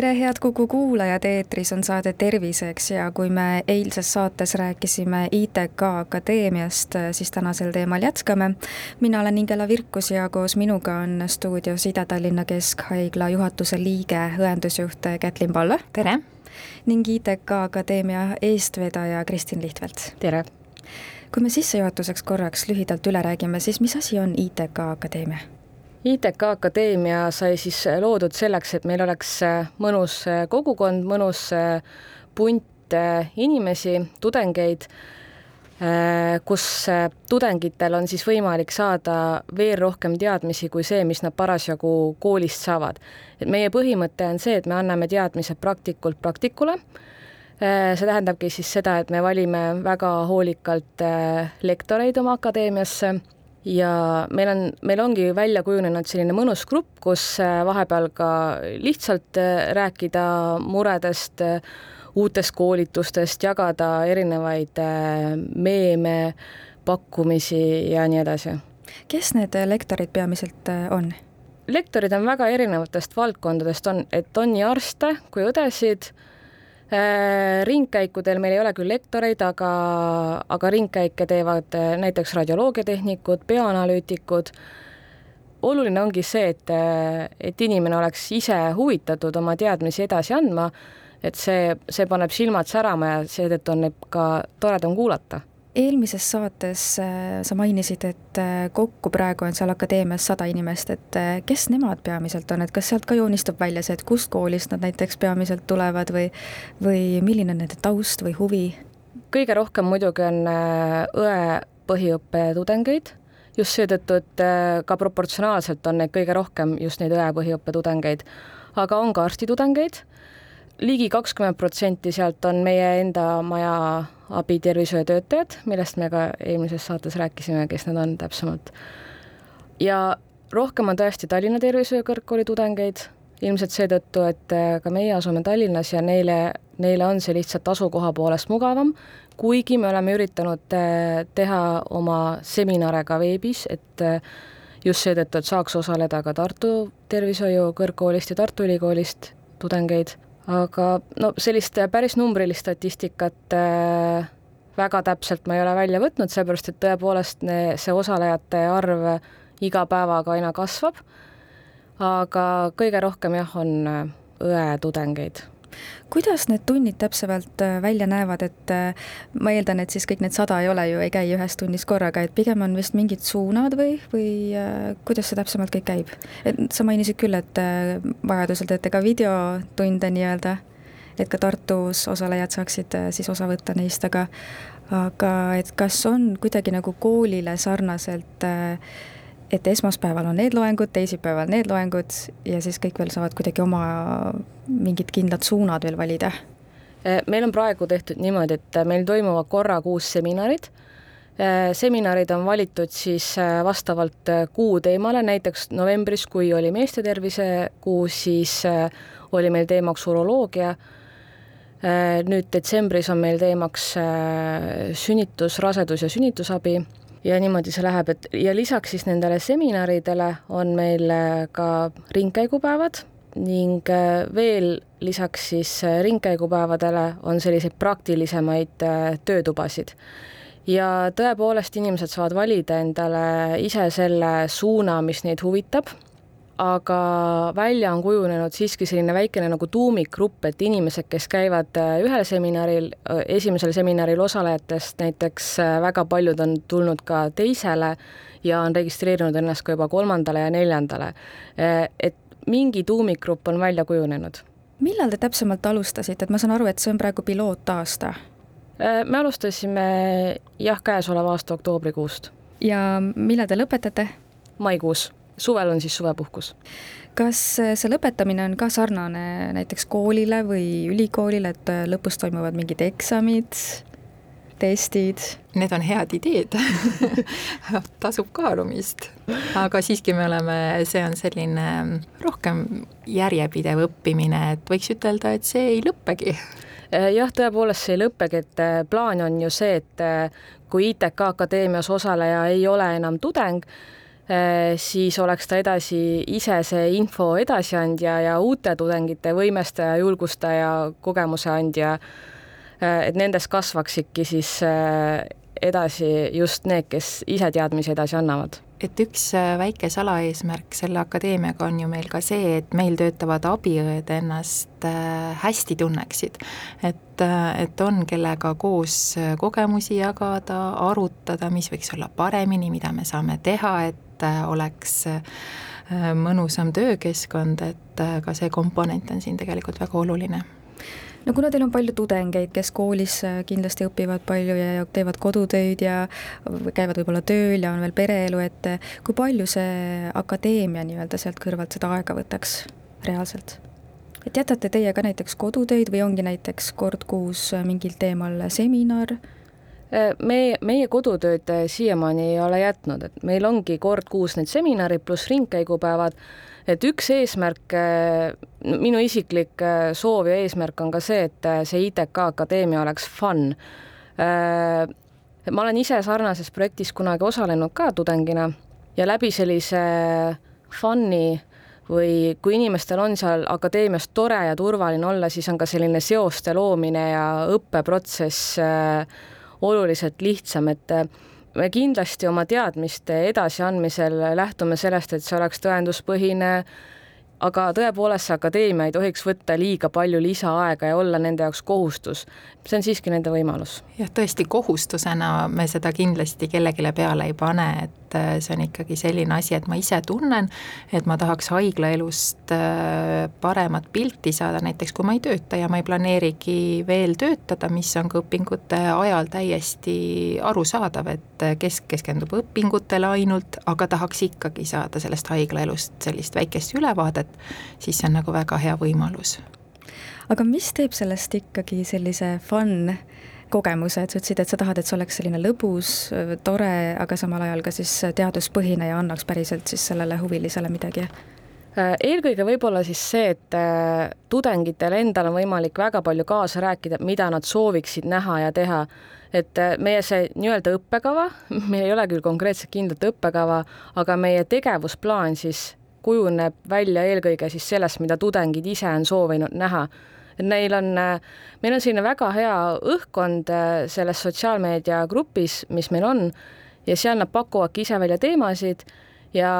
tere, head Kuku kuulajad, eetris on saade Terviseks ja kui me eilses saates rääkisime ITK Akadeemiast, siis tänasel teemal jätkame. mina olen Ingela Virkus ja koos minuga on stuudios Ida-Tallinna Keskhaigla juhatuse liige, õendusjuht Kätlin Palle. tere! ning ITK Akadeemia eestvedaja Kristin Lihtvelt. tere! kui me sissejuhatuseks korraks lühidalt üle räägime, siis mis asi on ITK Akadeemia? ITK Akadeemia sai siis loodud selleks, et meil oleks mõnus kogukond, mõnus punt inimesi, tudengeid, kus tudengitel on siis võimalik saada veel rohkem teadmisi kui see, mis nad parasjagu koolist saavad. et meie põhimõte on see, et me anname teadmised praktikult praktikule, see tähendabki siis seda, et me valime väga hoolikalt lektoreid oma akadeemiasse ja meil on, meil ongi välja kujunenud selline mõnus grupp, kus äh, vahepeal ka lihtsalt äh, rääkida muredest, äh, uutest koolitustest, jagada erinevaid meeme, pakkumisi ja nii edasi. kes need lektorid peamiselt on? lektorid on väga erinevatest valdkondadest, on, et on nii arste kui õdesid ringkäikudel meil ei ole küll lektoreid, aga, aga ringkäike teevad äh, näiteks radioloogiatehnikud, bioanalüütikud. oluline ongi see, et, äh, et inimene oleks ise huvitatud oma teadmisi edasi andma, et see, see paneb silmad särama ja seetõttu on neid ka toredam kuulata eelmises saates äh, sa mainisid, et äh, kokku praegu on seal akadeemias sada inimest, et äh, kes nemad peamiselt on, et kas sealt ka joonistub välja see, et kust koolist nad näiteks peamiselt tulevad või, või milline on nende taust või huvi? kõige rohkem muidugi on õe põhiõppe tudengeid, just seetõttu, et ka proportsionaalselt on neid kõige rohkem just neid õe põhiõppe tudengeid, aga on ka arstitudengeid. Ligi kakskümmend protsenti sealt on meie enda maja abitervishoiutöötajad, millest me ka eelmises saates rääkisime, kes nad on täpsemalt. ja rohkem on tõesti Tallinna Tervishoiu Kõrgkooli tudengeid, ilmselt seetõttu, et äh, ka meie asume Tallinnas ja neile, neile on see lihtsalt asukoha poolest mugavam, kuigi me oleme üritanud äh, teha oma seminare ka veebis, et äh, just seetõttu, et saaks osaleda ka Tartu Tervishoiu Kõrgkoolist ja Tartu Ülikoolist tudengeid aga no sellist päris numbrilist statistikat äh, väga täpselt ma ei ole välja võtnud, sellepärast et tõepoolest ne, see osalejate arv iga päevaga aina kasvab, aga kõige rohkem jah, on äh, õetudengeid kuidas need tunnid täpsemalt äh, välja näevad, et äh, ma eeldan, et siis kõik need sada ei ole ju, ei käi ühes tunnis korraga, et pigem on vist mingid suunad või, või äh, kuidas see täpsemalt kõik käib? et sa mainisid küll, et vajadusel teete ka videotunde nii-öelda, et ka Tartus osalejad saaksid siis osa võtta neist, aga aga et kas on kuidagi nagu koolile sarnaselt äh, et esmaspäeval on need loengud, teisipäeval need loengud ja siis kõik veel saavad kuidagi oma mingid kindlad suunad veel valida? Eh, meil on praegu tehtud niimoodi, et meil toimuvad korra kuus seminarid. Eh, seminarid on valitud siis vastavalt kuu teemale, näiteks novembris, kui oli meeste tervise kuu, siis oli meil teemaks uroloogia. nüüd detsembris on meil teemaks sünnitus, rasedus ja sünnitusabi ja niimoodi see läheb, et ja lisaks siis nendele seminaridele on meil äh, ka ringkäigupäevad ning äh, veel lisaks siis äh, ringkäigupäevadele on selliseid praktilisemaid töötubasid. ja tõepoolest, inimesed saavad valida endale ise selle suuna, mis neid huvitab aga välja on kujunenud siiski selline väikene nagu tuumikgrupp, et inimesed, kes käivad äh, ühel seminaril, äh, esimesel seminaril osalejatest näiteks äh, väga paljud on tulnud ka teisele ja on registreerinud ennast ka juba kolmandale ja neljandale. et mingi tuumikgrupp on välja kujunenud. millal te täpsemalt alustasite, et ma saan aru, et see on praegu pilootaasta? me alustasime jah, käesoleva aasta oktoobrikuust. ja millal te lõpetate? maikuus suvel on siis suvepuhkus. kas see lõpetamine on ka sarnane näiteks koolile või ülikoolile, et lõpus toimuvad mingid eksamid? testid? Need on head ideed tasub kaalumist, aga siiski me oleme, see on selline rohkem järjepidev õppimine, et võiks ütelda, et see ei lõppegi äh, jah, tõepoolest see ei lõppegi, et äh, plaan on ju see, et äh, kui ITK Akadeemias osaleja ei ole enam tudeng, siis oleks ta edasi ise see info edasiandja ja uute tudengite võimestaja, julgustaja, kogemuse andja Äh, et nendest kasvaksidki siis äh, edasi just need, kes ise teadmisi edasi annavad et üks äh, väike salaeesmärk selle akadeemiaga on ju meil ka see, et meil töötavad abiõed ennast hästi tunneksid. et, et on, kellega koos kogemusi jagada, arutada, mis võiks olla paremini, mida me saame teha, et oleks mõnusam töökeskkond, et ka see komponent on siin tegelikult väga oluline no kuna teil on palju tudengeid, kes koolis äh, kindlasti õpivad palju ja teevad kodutöid ja käivad võib-olla tööl ja on veel pereelu, et äh, kui palju see akadeemia nii-öelda sealt kõrvalt seda aega võtaks reaalselt? et jätate teie ka näiteks kodutöid või ongi näiteks kord kuus äh, mingil teemal seminar? Meie, meie kodutööd siiamaani ei ole jätnud, et meil ongi kord kuus need seminarid pluss ringkäigupäevad et üks eesmärk, minu isiklik äh, soov ja eesmärk on ka see, et äh, see ITK Akadeemia oleks fun. Äh, ma olen ise sarnases projektis kunagi osalenud ka tudengina ja läbi sellise fun'i või kui inimestel on seal akadeemias tore ja turvaline olla, siis on ka selline seoste loomine ja õppeprotsess oluliselt lihtsam, et me kindlasti oma teadmiste edasiandmisel lähtume sellest, et see oleks tõenduspõhine, aga tõepoolest, see akadeemia ei tohiks võtta liiga palju lisaaega ja olla nende jaoks kohustus. see on siiski nende võimalus. jah, tõesti, kohustusena me seda kindlasti kellelegi peale ei pane, et äh, see on ikkagi selline asi, et ma ise tunnen, et ma tahaks haiglaelust äh, paremat pilti saada, näiteks kui ma ei tööta ja ma ei planeerigi veel töötada, mis on ka õpingute ajal täiesti arusaadav, et äh, kes keskendub õpingutele ainult, aga tahaks ikkagi saada sellest haiglaelust sellist väikest ülevaadet, et siis see on nagu väga hea võimalus. aga mis teeb sellest ikkagi sellise fun kogemuse, et sa ütlesid, et sa tahad, et see oleks selline lõbus, tore, aga samal ajal ka siis teaduspõhine ja annaks päriselt siis sellele huvilisele midagi? eelkõige võib-olla siis see, et äh, tudengitel endal on võimalik väga palju kaasa rääkida, mida nad sooviksid näha ja teha. et äh, meie see nii-öelda õppekava, meil ei ole küll konkreetselt kindlat õppekava, aga meie tegevusplaan siis kujuneb välja eelkõige siis sellest, mida tudengid ise on soovinud näha. Et neil on, meil on selline väga hea õhkkond äh, selles sotsiaalmeedia grupis, mis meil on ja seal nad pakuvadki ise välja teemasid ja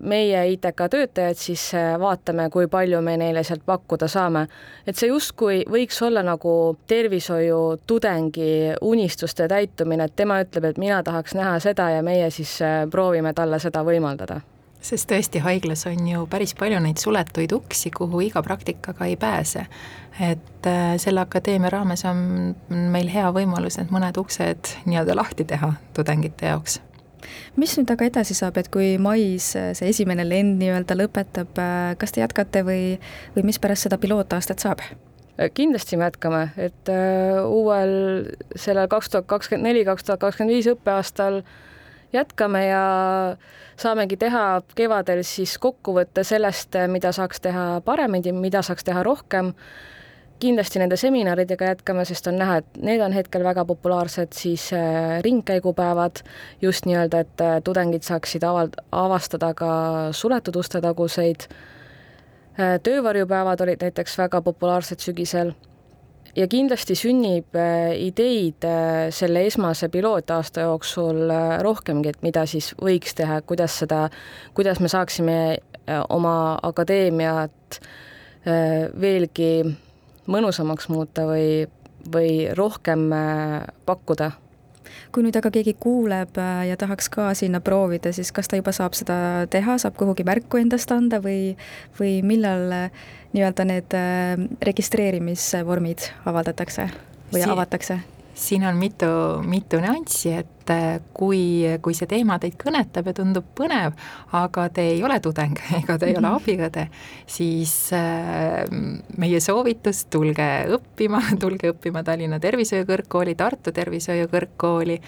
meie ITK töötajad siis äh, vaatame, kui palju me neile sealt pakkuda saame. et see justkui võiks olla nagu tervishoiutudengi unistuste täitumine, et tema ütleb, et mina tahaks näha seda ja meie siis äh, proovime talle seda võimaldada sest tõesti, haiglas on ju päris palju neid suletuid uksi, kuhu iga praktikaga ei pääse. et äh, selle akadeemia raames on meil hea võimalus need mõned uksed nii-öelda lahti teha tudengite jaoks mis nüüd aga edasi saab, et kui mais see esimene lend nii-öelda lõpetab, äh, kas te jätkate või, või mis pärast seda pilootaastat saab? kindlasti me jätkame, et uuel sellel kaks tuhat kakskümmend neli, kaks tuhat kakskümmend viis õppeaastal jätkame ja saamegi teha kevadel siis kokkuvõtte sellest, mida saaks teha paremini, mida saaks teha rohkem. kindlasti nende seminaridega jätkame, sest on näha, et need on hetkel väga populaarsed, siis äh, ringkäigupäevad just nii-öelda, et äh, tudengid saaksid avald-, avastada ka suletud uste taguseid. Äh, töövarjupäevad olid näiteks väga populaarsed sügisel ja kindlasti sünnib äh, ideid äh, selle esmase pilootaasta jooksul äh, rohkemgi, et mida siis võiks teha, kuidas seda, kuidas me saaksime oma akadeemiat veelgi mõnusamaks muuta või, või rohkem pakkuda kui nüüd aga keegi kuuleb ja tahaks ka sinna proovida, siis kas ta juba saab seda teha, saab kuhugi märku endast anda või, või millal nii-öelda need äh, registreerimisvormid avaldatakse või si avatakse? Siin on mitu, mitu nüanssi, et äh, kui, kui see teema teid kõnetab ja tundub põnev, aga te ei ole tudeng ega te ei ole mhm. abiõde, siis äh, meie soovitus, tulge õppima, tulge õppima Tallinna Tervishoiu Kõrgkooli, Tartu Tervishoiu Kõrgkooli,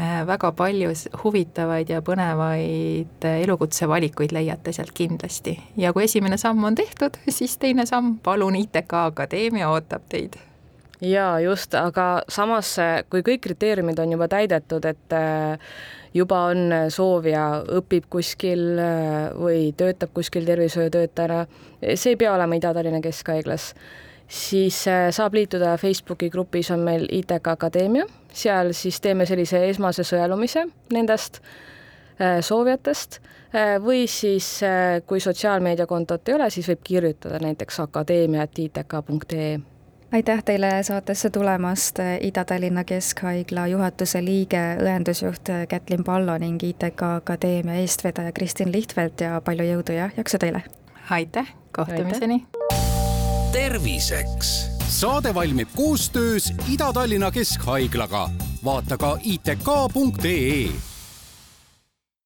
äh, väga palju huvitavaid ja põnevaid elukutsevalikuid leiate sealt kindlasti. ja kui esimene samm on tehtud, siis teine samm, palun, ITK Akadeemia ootab teid jaa, just, aga samas, kui kõik kriteeriumid on juba täidetud, et äh, juba on soovija, õpib kuskil äh, või töötab kuskil tervishoiutöötajana, see ei pea olema Ida-Tallinna Keskhaiglas, siis äh, saab liituda Facebooki grupis on meil ITK Akadeemia, seal siis teeme sellise esmase sõelumise nendest soovijatest või siis, kui sotsiaalmeediakontot ei ole, siis võib kirjutada näiteks akadeemia.itk.ee aitäh teile saatesse tulemast, Ida-Tallinna Keskhaigla juhatuse liige, õendusjuht Kätlin Pallo ning ITK Akadeemia eestvedaja Kristin Lihtfeld ja palju jõudu ja jaksu teile! aitäh, kohtumiseni! terviseks! saade valmib koostöös Ida-Tallinna Keskhaiglaga. vaata ka itk.ee